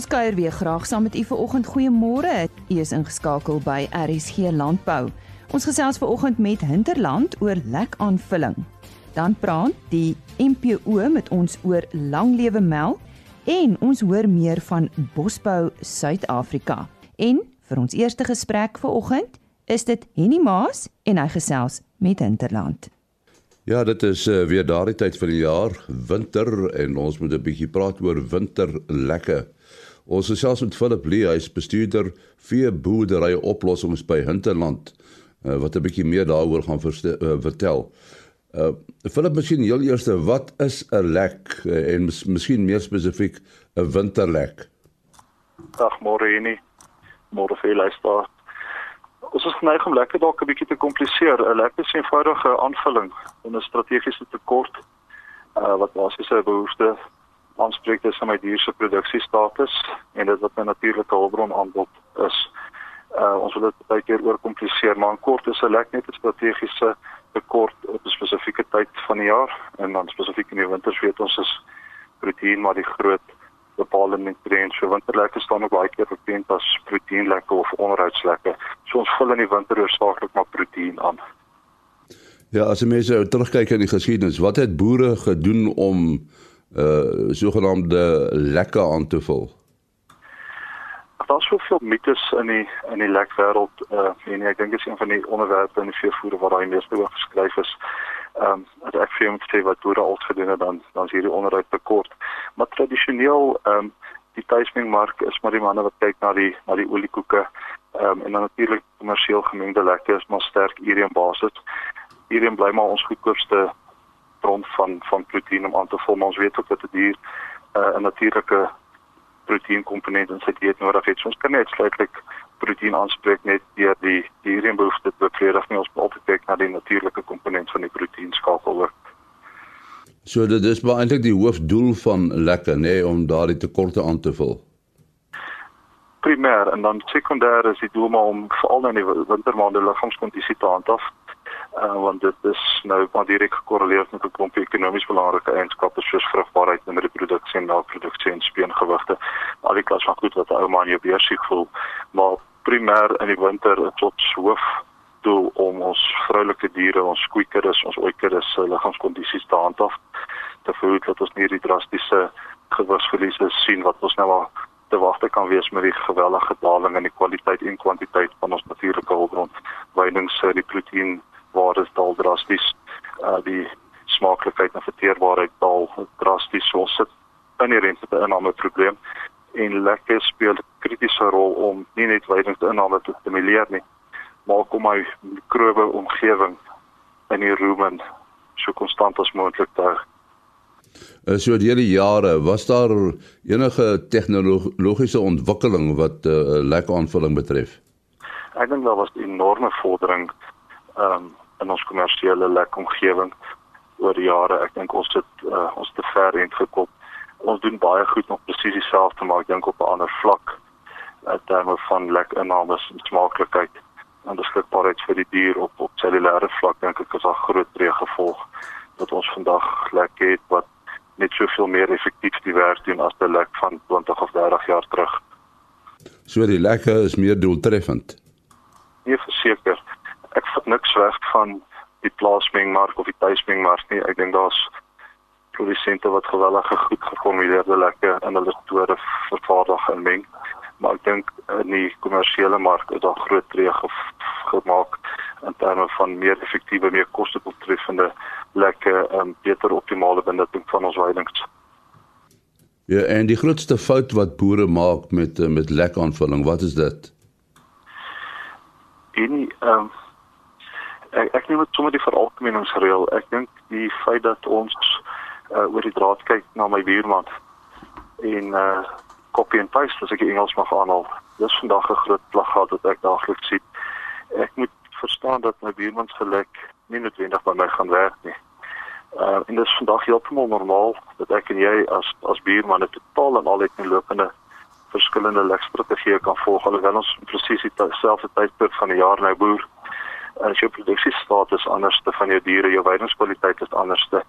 Ons kuier weer graag saam met u vanoggend. Goeiemôre. U is ingeskakel by RSG Landbou. Ons gesels vanoggend met Hinterland oor lekaanvulling. Dan praat die MPO met ons oor langlewe melk en ons hoor meer van Bosbou Suid-Afrika. En vir ons eerste gesprek vanoggend is dit Henny Maas en hy gesels met Hinterland. Ja, dit is uh, weer daardie tyd van die jaar, winter en ons moet 'n bietjie praat oor winterlekke. Ons gesels met Philip Lee, hy is bestuurder vee boerdery oplossings by Hinterland uh, wat 'n bietjie meer daaroor gaan uh, vertel. Uh Philip, miskien heel eers, wat is 'n lek en mis, miskien meer spesifiek 'n winterlek? Dag môre Jenny. Môre vir luister. Ons is geneig om lekker dalk 'n bietjie te kompliseer. 'n Lekker is 'n eenvoudige aanvulling van 'n strategiese tekort uh wat basiese behoeftes aanspreek dis my dier se produksiestatus en dit wat 'n natuurlike hulpbron aanbod is. Uh ons wil dit baie keer oorkompliseer, maar in kort is 'n lek net 'n strategiese tekort op 'n spesifieke tyd van die jaar en dan spesifiek in die winters weet ons is proteïen maar die groot bepalende nutriënt. So winterlekke staan ook baie keer bekend as proteïenlekke of onderhoudslekke. So ons vul in die winter hoofsaaklik maar proteïen aan. Ja, as jy mense terugkyk in die geskiedenis, wat het boere gedoen om uh sogenaamde lekke aan te vul? Daar's soveel mites in die in die lekwêreld uh en ek dink dit is een van die onderwerpe in die veevoer waar daai meeste oor geskryf is. Ehm um, as ek vir jou moet sê wat boere al gedoen het dan dan is hierdie onderhoud tekort. Maar tradisioneel ehm um, die tuismengmark is maar die manne wat kyk na die na die oliekoeke ehm um, en dan natuurlik kommersieel gemengde lekke is maar sterk hierheen basis. Hierheen bly maar ons goedkoopste bron van van proteïen om aan te vul. Maar ons weet ook dat 'n die dier uh, 'n natuurlike proteïenkomponent in sy dieet nodig het. So ons kan net sluitlik proteïen aanspreek net deur die dierlike behoeftes te bevredig nie ons moet kyk na die natuurlike komponent van die proteïenskakel ook. So dit is maar eintlik die hoofdoel van lekker nê nee, om daardie tekorte aan te vul. Primêr en dan sekondêr is die doel maar om veral in die wintermaande liggaamskondisie te handhaaf uh, want dit is nou maar direk gekorreleer met 'n klomp ekonomies belangrike eienskappe soos vrugbaarheid en reproduksie en melkproduksie en speengewigte. Al die klas van goed wat 'n ou man jou besieg voel, maar primêr in die winter tot hoof doel om ons vroulike diere, ons skoeikeres, ons oeikeres se liggaamskondisies te handhaaf. Te verhoed dat ons nie die drastiese gewigsverliese sien wat ons nou al te wagte kan wees met die geweldige daling in die kwaliteit en kwantiteit van ons natuurlike hulpbron, wydings die proteïen waar dit dal drasties uh die smaaklikheid en verteerbaarheid dal drasties so sit in die rente inname probleem en lekker speel 'n kritiese rol om nie net wydingsinname te stimuleer nie maar om my mikrobe omgewing in die rumen so konstant as moontlik te hou. Uh, so die hele jare was daar enige tegnologiese ontwikkeling wat 'n uh, lekker aanvulling betref. Ek dink daar was 'n enorme vordering ehm um, in ons kommersiële lekomgewing oor die jare. Ek dink ons het uh, ons te ver rent gekop. Ons doen baie goed om presies dieselfde maar ek dink op 'n ander vlak in uh, terme van lekinname en smaaklikheid en beskikbaarheid vir die dier op op cellulêre vlak dink ek is daar groot breë gevolg dat ons vandag lek het wat net soveel meer effektief die werk doen as die lek van 20 of 30 jaar terug. So die lekke is meer doeltreffend. Nee, verseker ek vat niks weg van die plaasmengmark of die tuismengmark nie. Ek dink daar's produsente wat gewellige goed geformuleerde lekke in hulle store vervaardig en meng. Maar ek dink in die kommersiële mark is daar groot tree ge gemaak in terme van meer effektiewe, meer kostebetreffende lekke en beter optimale benutting van ons weidings. Ja, en die grootste fout wat boere maak met met lekaanvulling, wat is dit? En ehm um, ek ek neem dit sommer die veralgemeningsreël. Ek dink die feit dat ons uh, oor die draad kyk na my buurman en uh copy and paste as ek Engels mag aanhaal. Dis vandag 'n groot plaggaat wat ek daagliks sien. Ek moet verstaan dat my buurman se lek nie noodwendig by my gaan werk nie. Uh en dit is vandag heeltemal normaal dat ek en jy as as buurman 'n totaal en al het lopende verskillende lekstrategieë kan volg alhoewel ons presies dieselfde tydperk van die jaar nou boer as jou produksiestatus anderste van jou diere, jou weidingskwaliteit is anderste.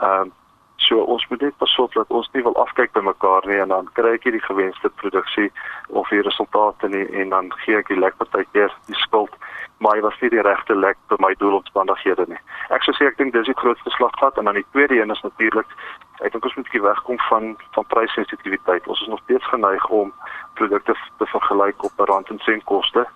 Ehm um, so ons moet net pas op dat ons nie wil afkyk by mekaar nie en dan kry ek nie die gewenste produksie of die resultate nie en dan gee ek die lek partykeer die skuld maar hy was nie die regte lek vir my doelomstandighede nie. Ek sou sê ek dink dis die grootste slaggat en dan die tweede een is natuurlik ek dink ons moet bietjie wegkom van van prysensitiwiteit. Ons is nog steeds geneig om produkte te vergelyk op rand en sent koste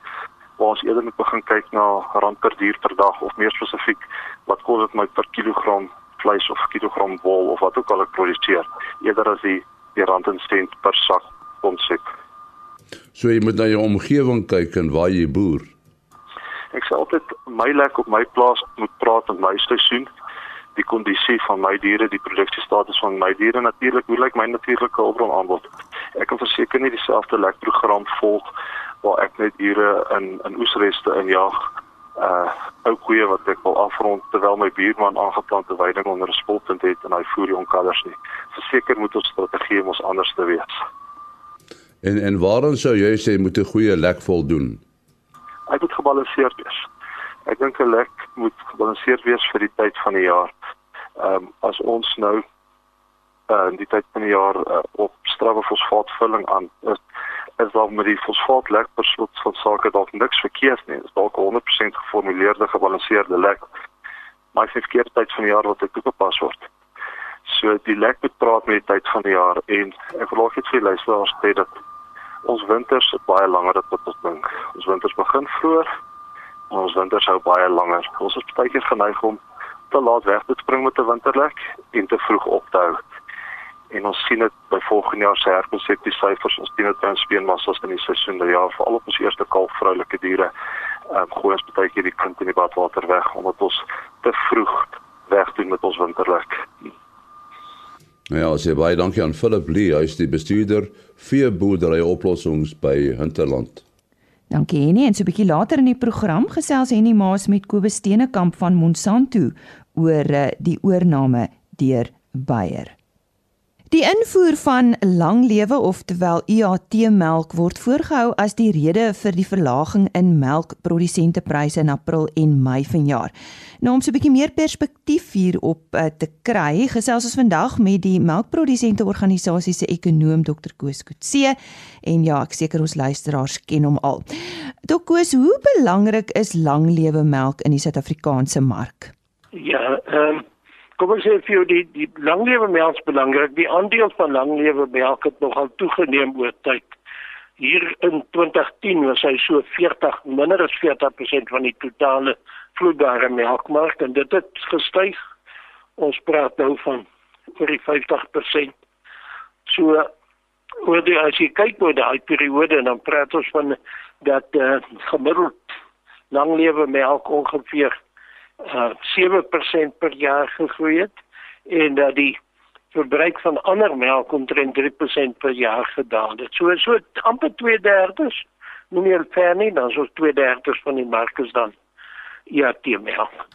waar ons eerder moet begin kyk na rand per dier per dag of meer spesifiek wat kos dit my per kilogram vleis of kilogram wol of wat ook al ek produseer eerder as die die rand en sent per sak konsep. So jy moet na jou omgewing kyk en waar jy boer. Ek sê altyd my lek op my plaas moet praat met my seisoen die kondisie van my diere, die produksiestatus van my diere natuurlik, hoe lyk my natuurlike hulpbron aanbod? Ek kan verseker nie dieselfde lekprogram volg waar ek net diere in in oesreste injag uh ou koeie wat ek wil afrond terwyl my buurman aangeplante weiding onder 'n spulpunt het en hy voer jong kalvers nie. Verseker moet ons strategie ons anders te wees. En en waarom sou jy sê moet 'n goeie lek voldoen? Hy moet gebalanseerd wees. Ek dink 'n lek moet gebalanseerd wees vir die tyd van die jaar. Ehm um, as ons nou uh in die tyd van die jaar uh, op strawwe fosfaatvulling aan is is daar met die fosfaat lek per slot van sake dalk niks verkeerd nie. Dit is dalk 100% geformuleerde gebalanseerde lek. Maar dit is verkeerde tyd van die jaar wat dit toegepas word. So die lek moet praat met die tyd van die jaar en ek wil ook net vir luisteraars sê dat ons winters baie langer as wat ons dink. Ons winters begin vroeër en ons winters hou baie langer. Ons is baie keer geneig om te laat weg te spring met 'n winterlek en te vroeg op te hou en ons sien dit by volgende jaar se herkonseptie syfers ons sien dit by ons speenmassas in die seisoen dat ja veral op ons eerste kalf vroulike diere ehm um, gooi ons baie keer die kind in die badwater weg omdat ons te vroeg weg doen met ons winterlek. Nou ja, sê baie dankie aan Philip Lee, hy is die bestuurder vir boerdery oplossings by Hinterland. Dankie Henny en so 'n bietjie later in die program gesels Henny Maas met Kobus Steenekamp van Monsanto oor eh, die oorneem deur Bayer. Die invoer van langlewe oftewel UHT melk word voorgehou as die rede vir die verlaging in melkprodusentepryse in April en Mei vanjaar. Nou om so 'n bietjie meer perspektief hierop uh, te kry, gesels ons vandag met die melkprodusenteorganisasie se ekonoom Dr. Koos Kutse en ja, ek seker ons luisteraars ken hom al. Dr. Koos, hoe belangrik is langlewe melk in die Suid-Afrikaanse mark? Ja, ehm um kom ek sê vir jou die die langlewe melk is belangrik. Die aandeel van langlewe melk het nogal toegeneem oor tyd. Hier in 2010 was hy so 40 minder as 40% van die totale vloeibare melkmark en dit het gestyg. Ons praat nou van oor die 50%. So oor die as jy kyk oor daai periode dan praat ons van dat uh, gemiddeld langlewe melk ongeveer uh 7% per jaar gegroei het en dat die verbruik van ander melk omtrent 3% per jaar gedaal het. So so amper 2/3 noem jy ver nie dan so 2/3 van die mark is dan ja, die melk.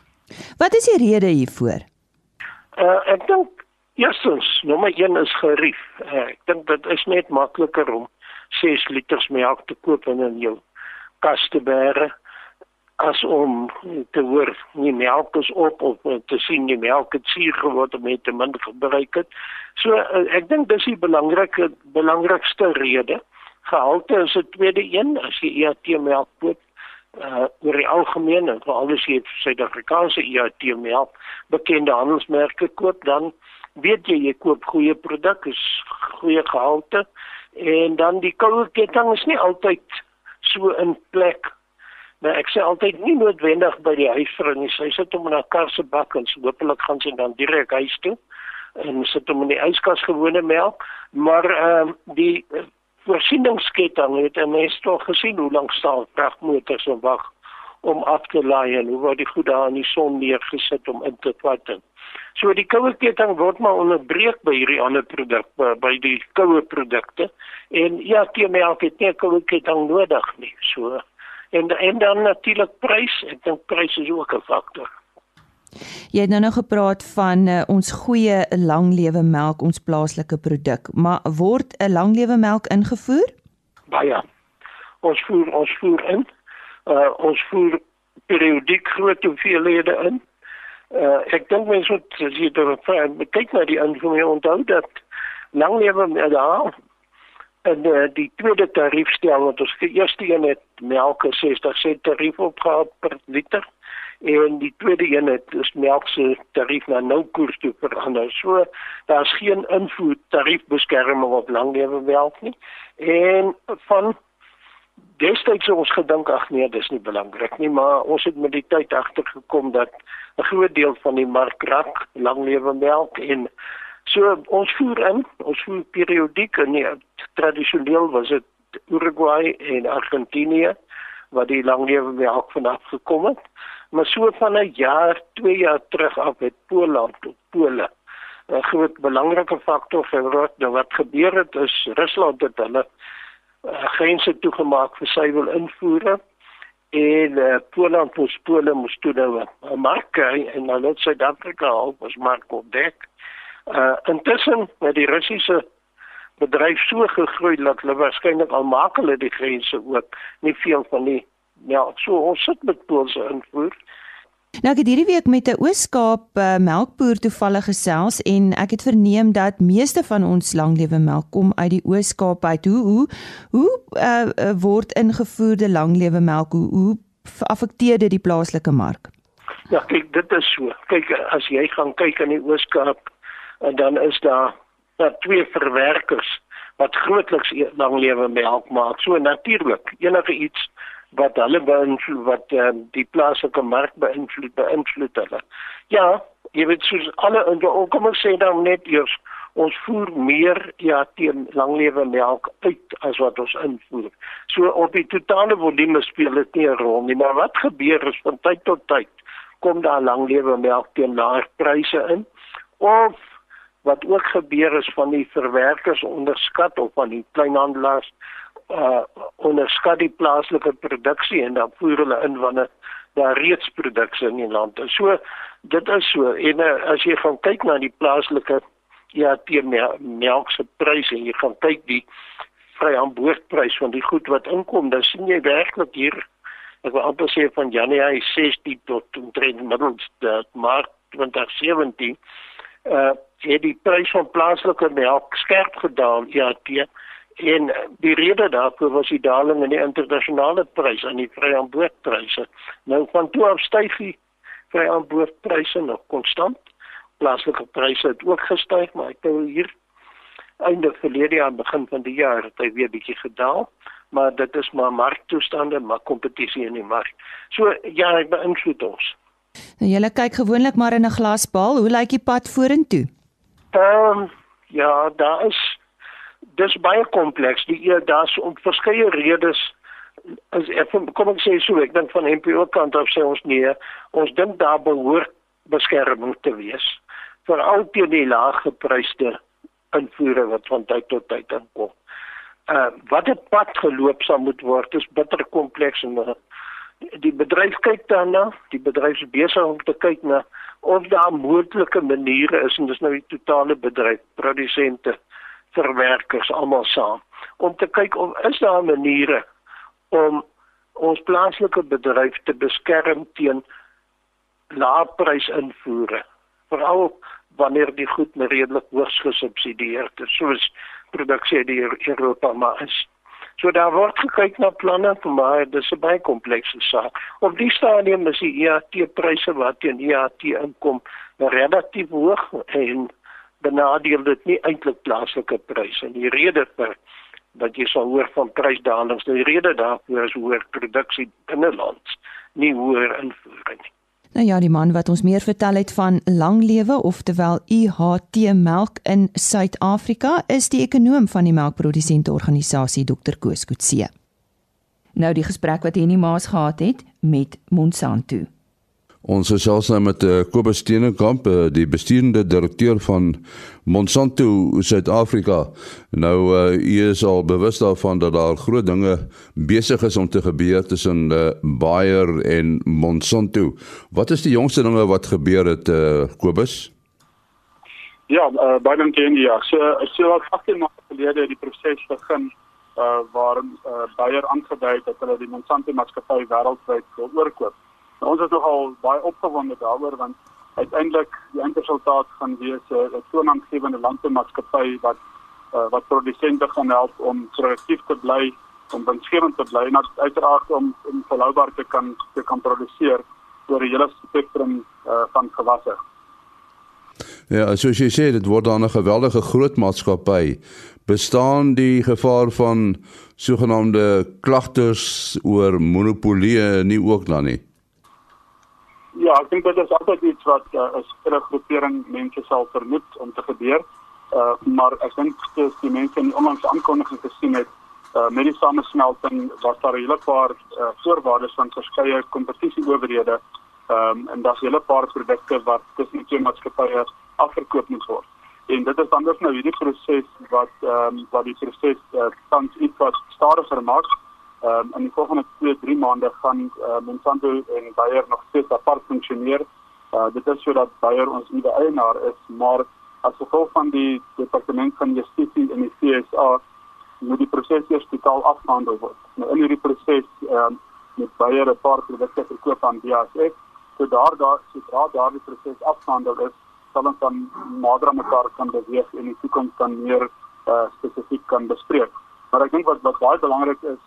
Wat is die rede hiervoor? Uh ek dink eerstens, nommer 1 is gerief. Uh, ek dink dit is net makliker om 6 liters melk te koop en in jou kas te bære as om te hoor nie melk is op of te sien die melk het suur geword om dit te min gebruik het. So eh, ek dink dis die belangrike belangrikste rede. Gehalte is 'n tweede een as jy EAT melk koop uh oor die algemeen en veral as jy Suid-Afrikaanse EAT melk bekende handelsmerke koop dan weet jy jy koop goeie produk is goeie gehalte en dan die koue ketting is nie altyd so in plek nou, ek sê altyd nie noodwendig by die huisvrou nie. Sy sit hom in 'n kar se bak en hopelik gaan sy dan direk huis toe en sit hom in die yskas gewone melk, maar ehm uh, die uh, voorsieningsketting het 'n mens tog gesien hoe lank staan vragmotors en wag om af te laai en hoe word die goed daar in die son neergesit om in te vat. So die koue ketting word maar onderbreek by hierdie ander produk by, by die koue produkte en ja, die melk het nie koue ketting nodig nie. So en en dan natuurlik prys ek dink prys is ook 'n faktor Jy het nou nou gepraat van uh, ons goeie langlewe melk ons plaaslike produk maar word 'n langlewe melk ingevoer? Baie. Ons voer ons voer in. Uh, ons voer periodiek groot hoeveelhede in. Uh, ek dink mense moet as jy dit kyk na die invoer onthou dat langlewe daar en uh, die tweede tariefstel wat ons die eerste een het melk 60 sent tarief opgehaal per liter en die tweede een het is melk se tarief na nou koers toe verander. So daar's geen invoer tariefbeskerming op langlewe melk nie. En van destyds ons gedink ag nee, dis nie belangrik nie, maar ons het met die tyd agtergekom dat 'n groot deel van die mark rak langlewe melk en so ons voer in, ons voer periodiek en nee, tradisioneel was dit Uruguay en Argentinië wat die langlewe melk vanaf gekom het. Maar so van 'n jaar, 2 jaar terug af het Poland tot Pole 'n groot belangrike faktor wat nou wat gebeur het is Rusland het hulle uh, grense toegemaak vir sy wil invoere en uh, Poland moes Pole moes toe nou 'n mark kry en nou net Suid-Afrika ook was mark ontdek. Uh intussen met die Russiese bedryf so gegroei dat hulle waarskynlik al maak hulle die grense ook nie veel van die ja, so ons sit met Poolse invoer. Nou ek het hierdie week met 'n Oos-Kaap uh, melkboer toevallig gesels en ek het verneem dat meeste van ons langlewe melk kom uit die Oos-Kaap uit. Hoe hoe hoe uh, word ingevoerde langlewe melk hoe, hoe affekteer dit die plaaslike mark? Ja, kyk, dit is so. Kyk, as jy gaan kyk in die Oos-Kaap en dan is daar daar twee verwerkers wat grootliks e-, langlewe melk maak. So natuurlik, enige iets wat hulle beïnvloed wat uh, die plaaslike mark beïnvloed beïnvloed hulle. Ja, jy weet soos alle kom ons sê dan net eers ons voer meer ja teen langlewe melk uit as wat ons invoer. So op die totale volume speel dit nie 'n rol nie, maar wat gebeur is van tyd tot tyd kom daar langlewe melk teen laer pryse in of wat ook gebeur is van die verwerkers onderskat of van die kleinhandelaars uh onderskat die plaaslike produksie en dan voer hulle in wanneer daar reeds produksie in die land is. So dit is so en uh, as jy gaan kyk na die plaaslike ja die melk se pryse en jy gaan kyk die vryaanboordprys van die goed wat inkom, dan sien jy werklik hier ek wil amper sê van Januarie 16 tot omtrent middels dat Maart 2017 uh het die prys van plaaslike melk skerp gedaal ja teen En die rede daarvoor was die daling in die internasionale pryse en die vryaanboordpryse. Nou van toe af styg die vryaanboordpryse nog konstant. Plaaslike pryse het ook gestyg, maar ek dink hier einde verlede jaar begin van die jaar het hy weer bietjie gedaal, maar dit is maar marktoestande, maar kompetisie in die mark. So ja, ek beïnvloed ons. Nou jy kyk gewoonlik maar in 'n glasbal, hoe lyk die pad vorentoe? Ehm um, ja, daar is dis baie kompleks. Die e, daar's op verskeie redes as ek kom ek sê so, ek dink van NPO kant af sê ons nee, ons dink daar behoort beskerming te wees vir al die die laaggepryste invoere wat van tyd tot tyd inkom. Uh wat dit pad geloop sal moet word is bitter kompleks en uh, die bedryf kyk daarna, die bedryf is besig om te kyk na of daar moontlike maniere is en dis nou die totale bedryf, produsente verwerkers almal saam om te kyk of is daar maniere om ons plaaslike bedryf te beskerm teen laagprys invoere veral wanneer die goed redelik hoogs gesubsidieerd is soos produksie in Europa maar is so daar word gekyk na planne maar dis 'n baie komplekse saak op die stadium is die EAT pryse wat teen EAT inkom relatief hoog en benadeel dit nie eintlik plaaslike pryse nie. Die rede vir dat jy sal hoor van prysdalings, die rede daarvoor is hoër produksie binneland, nie hoër invoer nie. Nou ja, die man wat ons meer vertel het van langlewe oftewel IHT melk in Suid-Afrika is die ekonom van die melkprodusente organisasie Dr Koos Kutse. Nou die gesprek wat Henny Maas gehad het met Monsanto. Ons is selfs nou met uh, Kobus Steenkamp, uh, die bestuurende direkteur van Monsanto Suid-Afrika. Nou uh, u is al bewus daarvan dat daar groot dinge besig is om te gebeur tussen uh, Bayer en Monsanto. Wat is die jongste dinge wat gebeur het uh, Kobus? Ja, uh, baie dankie en ja, so so wat 18 maande gelede die proses begin uh waar uh, Bayer aangedui het dat hulle die Monsanto maatskappy wêreldwyd wil oorkoop. Nou, ons is nogal baie opgewonde daaroor want uiteindelik die eindresultaat gaan wees 'n toenamgewende landboumaatskappy wat uh, wat produsente gaan help om produktief te bly, om winsgewend te bly en uiteraard om om volhoubaar te kan te kan produseer oor 'n hele spektrum uh, van gewasse. Ja, soos jy sê, dit word dan 'n geweldige groot maatskappy. Bestaan die gevaar van sogenaamde klagters oor monopolie nie ook dan nie? Ja, ek dink dit is altyd iets wat uh, 'n sekere groepering mense sal vermoed om te gebeur. Uh maar ek dink dis die mense in onlangs aankondiging gesien het uh met die samesmelting was daar 'n hele paar uh, voorwaardes van verskeie kompetisieowerhede Ehm um, en daar's 'n hele paar produkte wat tussen twee maatskappye afverkoop moet word. En dit is dan dus nou hierdie proses wat ehm um, wat die proses uh, tans iets wat stadiger maak. Ehm um, in die volgende 2-3 maande gaan uh, Monsanto en Bayer nog steeds apart funksioneer. Uh, dit is sodat Bayer ons nuwe eienaar is, maar as gevolg van die departement van justisie en die FSA moet die proses eers totaal afgehandel word. Nou in hierdie proses ehm um, met Bayer 'n paar produkte verkoop aan BASF so daar daar sodra daardie proses afgehandel is sal ons dan nader aan mekaar kan beweeg en in die toekoms dan meer uh, spesifiek kan bespreek maar ek dink wat wat baie belangrik is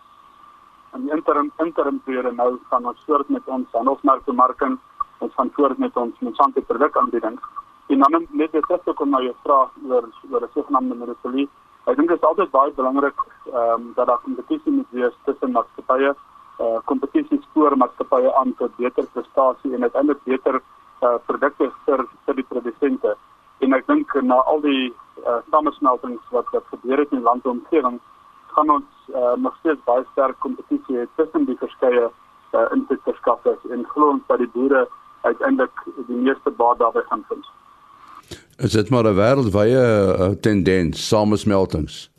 in die interim interim periode nou gaan ons voort met ons handelsmerkbemarking. Ons gaan voort met ons Monsanto produkaanbieding en dan net dit is ook jou vraag oor oor 'n sogenaamde monopolie. Ek dink dit is altyd baie belangrik ehm um, dat daar kompetisie moet wees tussen maatskappye uh kompetisie spoor maatskappye aan tot beter prestasie en uiteindelik beter uh produkte vir vir die produsente. En ek dink na al die uh samesmeltings wat wat gebeur het in landomgewing, gaan ons uh nog steeds baie sterk kompetisie hê tussen die verskeie uh insetverskaffers en glo ons dat die boere uiteindelik die meeste baat daarbey gaan vind. Is dit maar 'n wêreldwye uh, tendens samesmeltings?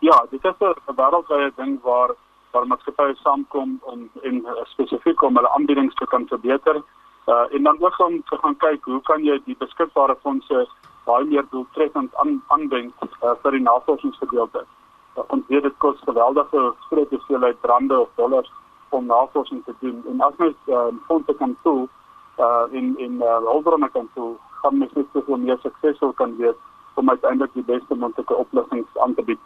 Ja, dit is 'n wêreldwye ding waar waar maatskappye saamkom om en uh, spesifiek om hulle aanbiedings te kan verbeter. Uh en dan ook om te gaan kyk hoe kan jy die beskikbare fondse baie meer doeltreffend aan aanwend uh, vir die navorsingsgedeelte. Uh, ons weet dit kos geweldige groot hoeveelheid rande of dollars om navorsing te doen en as mens uh, fondse kan toe uh in in uh, hulpbronne kan toe gaan mens net soveel meer suksesvol kan wees om uiteindelik die beste moontlike oplossings aan te bied.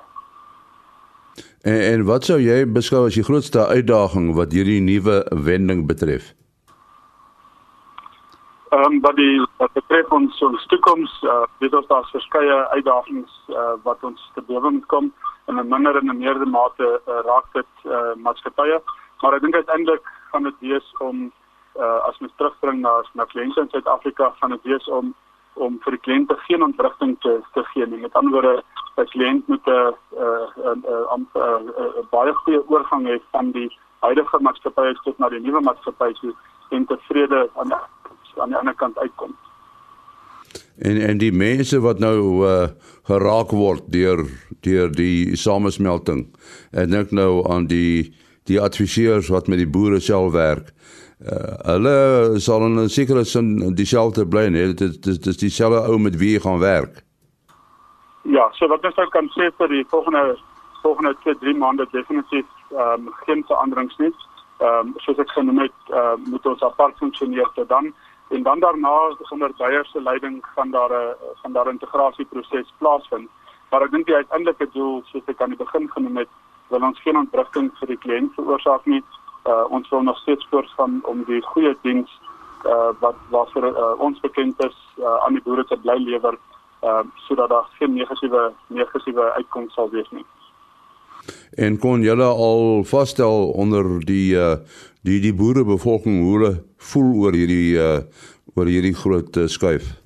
En, en wat sou jy beskou as die grootste uitdaging wat hierdie nuwe wending betref? Ehm um, wat die wat betref ons ons toekoms, uh, weet ons daar's verskeie uitdagings uh, wat ons te bowe moet kom en in minder en in meerder mate uh, raak dit uh, maatskappye, maar ek dink uiteindelik gaan dit wees om uh, as mens terugbring na na kliënte in Suid-Afrika gaan dit wees om om vir die kliënte geen ontwrigting te te gee nie. Met ander woorde, 'n kliënt moet 'n 'n 'n baie goeie oorgang hê van die huidige maatskappy tot na die nuwe maatskappy toe en tevrede aan aan die ander kant uitkom. En en die mense wat nou uh, geraak word deur deur die samesmelting. Ek dink nou aan die die adviseurs wat met die boere self werk. Uh, hulle sal in 'n sekere sin dieselfde bly, nee, dit is dis dieselfde ou met wie jy gaan werk. Ja, so wat ons nou kan sê vir die volgende volgende 2-3 maande definitief ehm um, geen veranderings nie. Ehm um, soos ek genoem het, uh, moet ons apart funksioneer tot dan en dan daarna onder Beyer se leiding gaan daar 'n van daar integrasieproses plaasvind. Maar ek dink die uiteindelike doel, soos ek aan die begin genoem het, wil ons geen ontwrigting vir die kliënt veroorsaak nie uh, ons wil nog steeds voortgaan om die goeie diens uh, wat waarvoor uh, ons bekend is uh, aan die boere te bly lewer uh, sodat daar geen negatiewe negatiewe uitkoms sal wees nie. En kon julle al vasstel onder die uh, die die boerebevolking hoe hulle voel oor hierdie uh, oor hierdie groot uh, skuif?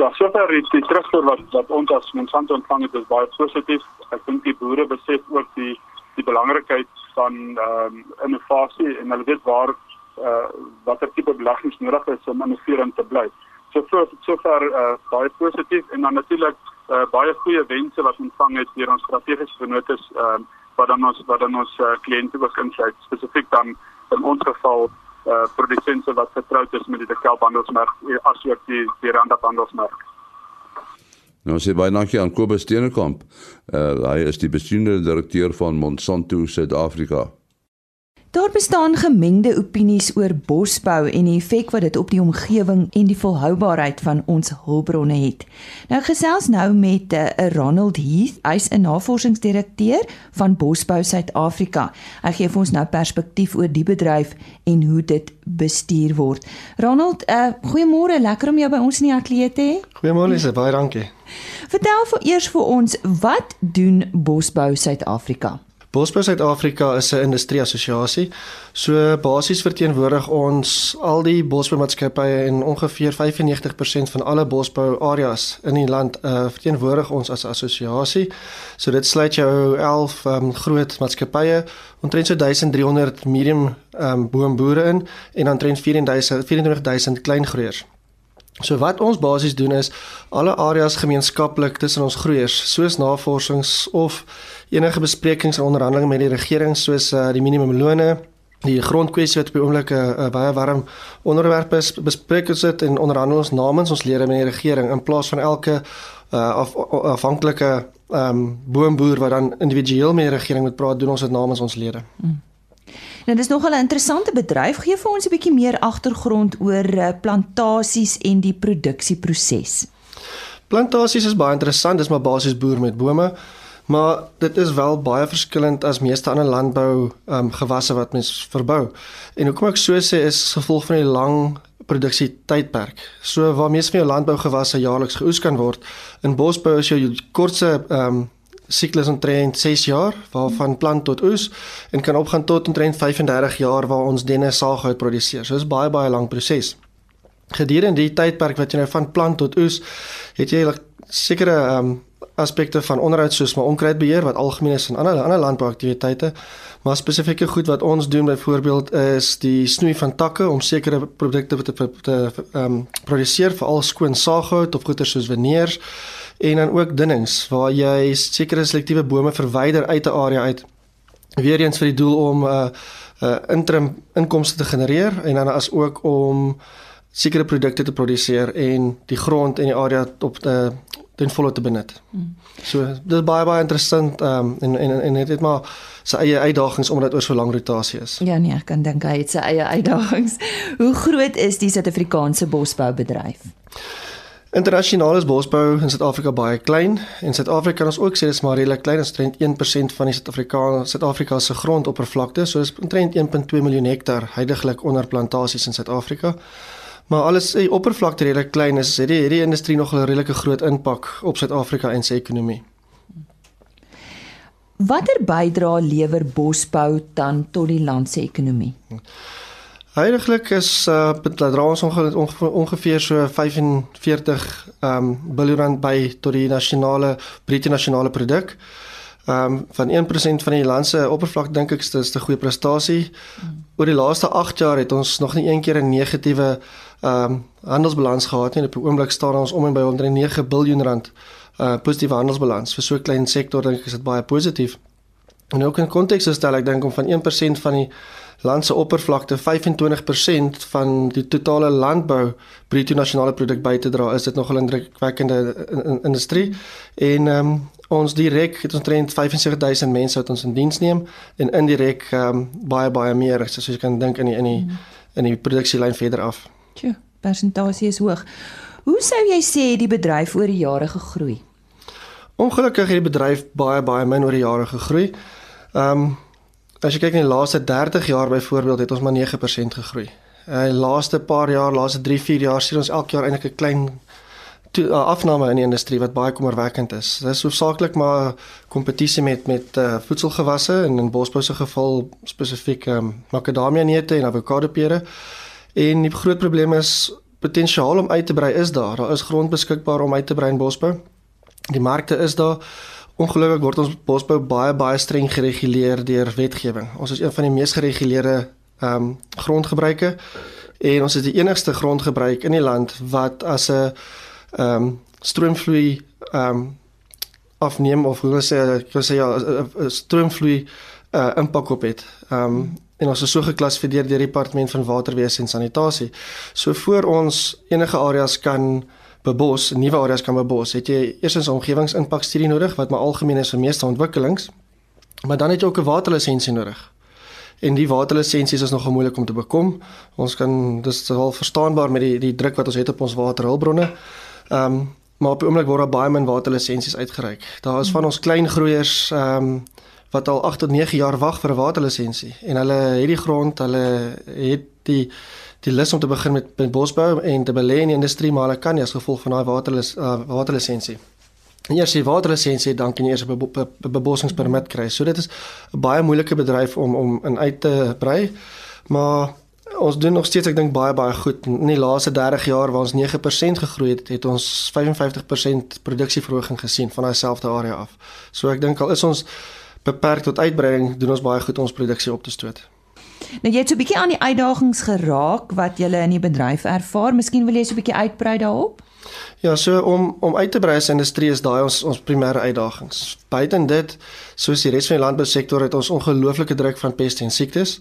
Ja, sover is die terugvoer wat wat ons as Monsanto ontvang het is baie positief. Ek dink die boere besef ook die die belangrikheid van ehm um, innovasie en hulle weet waar uh watter tipe beleggings nodig is om innoverend te bly. So vir sover uh baie positief en dan natuurlik uh baie goeie wense wat ontvang het deur ons strategiese vennotes ehm um, wat dan ons wat dan ons uh, kliënte ook insluit spesifiek dan in ons geval uh produsente wat vertroud is met die Dekalb handelsmerk asook die die Randap handelsmerk. Nou sê baie dankie aan Kobus Steenkamp. Uh, hy is die bestuurende direkteur van Monsanto Suid-Afrika. Daar bestaan gemengde opinies oor bosbou en die effek wat dit op die omgewing en die volhoubaarheid van ons hulpbronne het. Nou gesels nou met 'n uh, eh, Ronald Heath, hy's 'n navorsingsdirekteur van Bosbou Suid-Afrika. Hy gee vir ons nou perspektief oor die bedryf en hoe dit bestuur word. Ronald, uh, goeiemôre, lekker om jou by ons in die ateljee te hê. Goeiemôre, Lise, baie dankie. Vertel vir eers vir ons, wat doen Bosbou Suid-Afrika? Bosbou Suid-Afrika is 'n industrieassosiasie. So basies verteenwoordig ons al die bosboumaatskappye en ongeveer 95% van alle bosbou areas in die land uh, verteenwoordig ons as assosiasie. So dit sluit jou 11 um, groot maatskappye, omtrent so 1300 medium um, boomboere in en omtrent 24000 24000 kleingroeiers. So wat ons basies doen is alle areas gemeenskaplik tussen ons groeiers, soos navorsings of enige besprekings en onderhandelinge met die regering soos uh, die minimumlone, die grondkwessie wat op die oomblik 'n uh, uh, baie warm onderwerp is, bespreek ons dit en onderhandel ons namens ons lede met die regering in plaas van elke uh, af, afhanklike um, boomboer wat dan individueel met die regering moet praat, doen ons dit namens ons lede. Mm. Nou dis nogal 'n interessante bedryf. Gee vir ons 'n bietjie meer agtergrond oor uh, plantasies en die produksieproses. Plantasies is baie interessant. Dis maar basies boer met bome. Maar dit is wel baie verskillend as meeste ander landbou um, gewasse wat mens verbou. En hoekom ek so sê is gevolg van die lang produksie tydperk. So waar meeste van jou landbougewasse jaarliks geoes kan word, in bosbou is jou kortste ehm um, siklus omtrent 6 jaar waarvan plant tot oes en kan opgaan tot omtrent 35 jaar waar ons denne saaghout produseer. So dis baie baie lank proses. Gedurende die tydperk wat jy nou van plant tot oes, het jy sekere um, aspekte van onderhoud soos maar onkruidbeheer wat algemeen is in ander ander landbouaktiwiteite, maar spesifieke goed wat ons doen byvoorbeeld is die snoei van takke om sekere produkte te te ehm um, produseer veral skoon saaghout of goeder soos veneers en dan ook dunnings waar jy sekere selektiewe bome verwyder uit 'n area uit weer eens vir die doel om 'n uh, uh, interim inkomste te genereer en dan as ook om sekere produkte te produseer en die grond en die area op te ten volle te benut. Mm. So dis baie baie interessant um, en en en dit het maar sy eie uitdagings omdat dit oor so lank rotasie is. Ja nee, ek kan dink hy het sy eie uitdagings. Hoe groot is die Suid-Afrikaanse bosboubedryf? Internasionaal is bosbou in Suid-Afrika baie klein en Suid-Afrika kan ons ook sê dis maar redelik klein, ons trend 1% van die Suid-Afrika Suid-Afrika se grondoppervlakte, so is omtrent 1.2 miljoen hektaar heidaglik onder plantasies in Suid-Afrika. Maar alles die oppervlakte redelik klein is, het die hierdie industrie nog 'n redelike groot impak op Suid-Afrika en sy ekonomie. Watter bydrae lewer bosbou dan tot die land se ekonomie? Heiliglik is uh dra ons ongeveer, ongeveer so 45 um biljoen rand by tot die nasionale bruto nasionale produk. Um van 1% van die land se oppervlak dink ek is 'n goeie prestasie. Mm. Oor die laaste 8 jaar het ons nog nie een keer 'n negatiewe um handelsbalans gehad nie. Op die oomblik staan ons om en by 109 biljoen rand uh positiewe handelsbalans. Vir so 'n klein sektor dink ek is dit baie positief. En ook in konteks stel ek dink om van 1% van die land se oppervlakte 25% van die totale landbou bruto nasionale produk by te dra, is dit nogal 'n indrukwekkende industrie. En ehm um, ons direk het ons trend 75000 mense wat ons in diens neem en indirek ehm um, baie baie meer, soos jy kan dink in die in die mm. in die produksielyn verder af. Tjoe, persentasie is hoog. Hoe sou jy sê die bedryf oor die jare gegroei? Ongelukkig het die bedryf baie baie min oor die jare gegroei. Ehm um, as jy kyk in die laaste 30 jaar byvoorbeeld het ons maar 9% gegroei. In die laaste paar jaar, laaste 3, 4 jaar sien ons elke jaar eintlik 'n klein to, uh, afname in die industrie wat baie kommerwekkend is. Dit is hoofsaaklik maar kompetisie met met uh, voedselgewasse en in Bosbou se geval spesifiek um, makadamia neute en avokado pere. En die groot probleem is potensiaal om uit te brei is daar. Daar is grond beskikbaar om uit te brei in Bosbou. Die markte is daar Ongelukkig word ons bosbou baie baie streng gereguleer deur wetgewing. Ons is een van die mees gereguleerde ehm um, grondgebruike en ons is die enigste grondgebruik in die land wat as 'n ehm um, stroomvloei ehm um, afneem of hoe sê ek sê ja 'n stroomvloei uh, impak op het. Ehm um, en ons is so geklassifiseer deur die departement van waterwese en sanitasie. So voor ons enige areas kan bebos, nuwe areas kan bebos, het jy eers 'n omgewingsimpakstudie nodig wat maar algemeen is vir meeste ontwikkelings. Maar dan het jy ook 'n waterlisensie nodig. en die waterlisensies is nogal moeilik om te bekom. Ons kan dis wel verstaanbaar met die die druk wat ons het op ons waterhulpbronne. Ehm um, maar op die oomblik word daar baie min waterlisensies uitgereik. Daar is van ons klein groeiers ehm um, wat al 8 tot 9 jaar wag vir 'n waterlisensie en hulle het die grond, hulle het die die lus om te begin met, met bosbou en te belê in die industrie, maar hulle kan nie as gevolg van daai waterlis uh, waterlisensie. En eers die waterlisensie dan kan jy eers 'n be be be bebossingspermit kry. So dit is 'n baie moeilike bedryf om om in uit te brei. Maar ons doen nog steeds ek dink baie baie goed. In die laaste 30 jaar waar ons 9% gegroei het, het ons 55% produksieverhoging gesien van daai selfde area af. So ek dink al is ons beperk tot uitbreiding, doen ons baie goed om ons produksie op te stoot. Nou jy het so 'n bietjie aan die uitdagings geraak wat julle in die bedryf ervaar. Miskien wil jy so 'n bietjie uitbrei daarop? Ja, so om om uit te brei as industrie is daai ons ons primêre uitdagings. Buiten dit, soos die res van die landbousektor het ons ongelooflike druk van peste en siektes.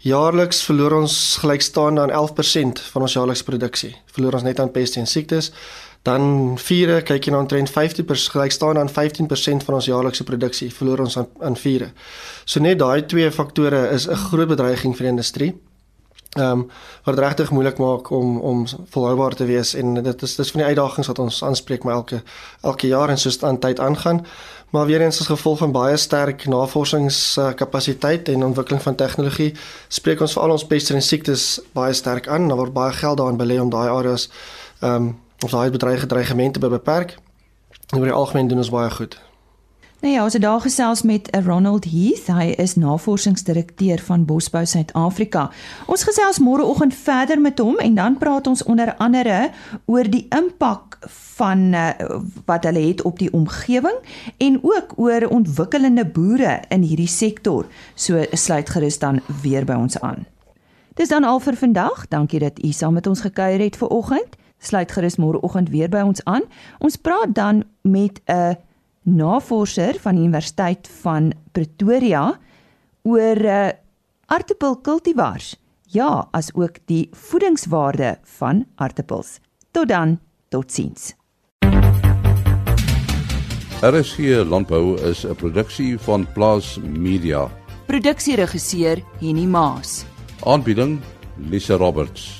Jaarliks verloor ons gelykstaande aan 11% van ons jaarlikse produksie. Verloor ons net aan peste en siektes. Dan vure, kyk jy na omtrent 50% gelykstaande aan 15% van ons jaarlikse produksie verloor ons aan aan vure. So net daai twee faktore is 'n groot bedreiging vir die industrie. Ehm um, wat regtig moeilik maak om om volhoubaar te wees en dit is dis van die uitdagings wat ons aanspreek maar elke elke jaar en soos dit aan tyd aangaan. Maar weer eens as gevolg van baie sterk navorsingskapasiteit en ontwikkeling van tegnologie spreek ons vir al ons peste en siektes baie sterk aan. Daar word baie geld daarin belê om daai areas ehm um, of daai bedreigde dreigemente te beperk. En oor die algemeen doen ons baie goed. Nou ja, ons het daar gesels met Ronald Heath. Hy is navorsingsdirekteur van Bosbou Suid-Afrika. Ons gesels môreoggend verder met hom en dan praat ons onder andere oor die impak van uh, wat hulle het op die omgewing en ook oor ontwikkelende boere in hierdie sektor. So sluit gerus dan weer by ons aan. Dis dan al vir vandag. Dankie dat u saam met ons gekuier het ver oggend. Sluit gerus môreoggend weer by ons aan. Ons praat dan met 'n navorser van die Universiteit van Pretoria oor uh, aartappelkultivars. Ja, as ook die voedingswaarde van aartappels. Tot dan, totsiens. RSG Landbou is 'n produksie van Plaas Media. Produksieregisseur Henny Maas. Aanbieding Lisa Roberts.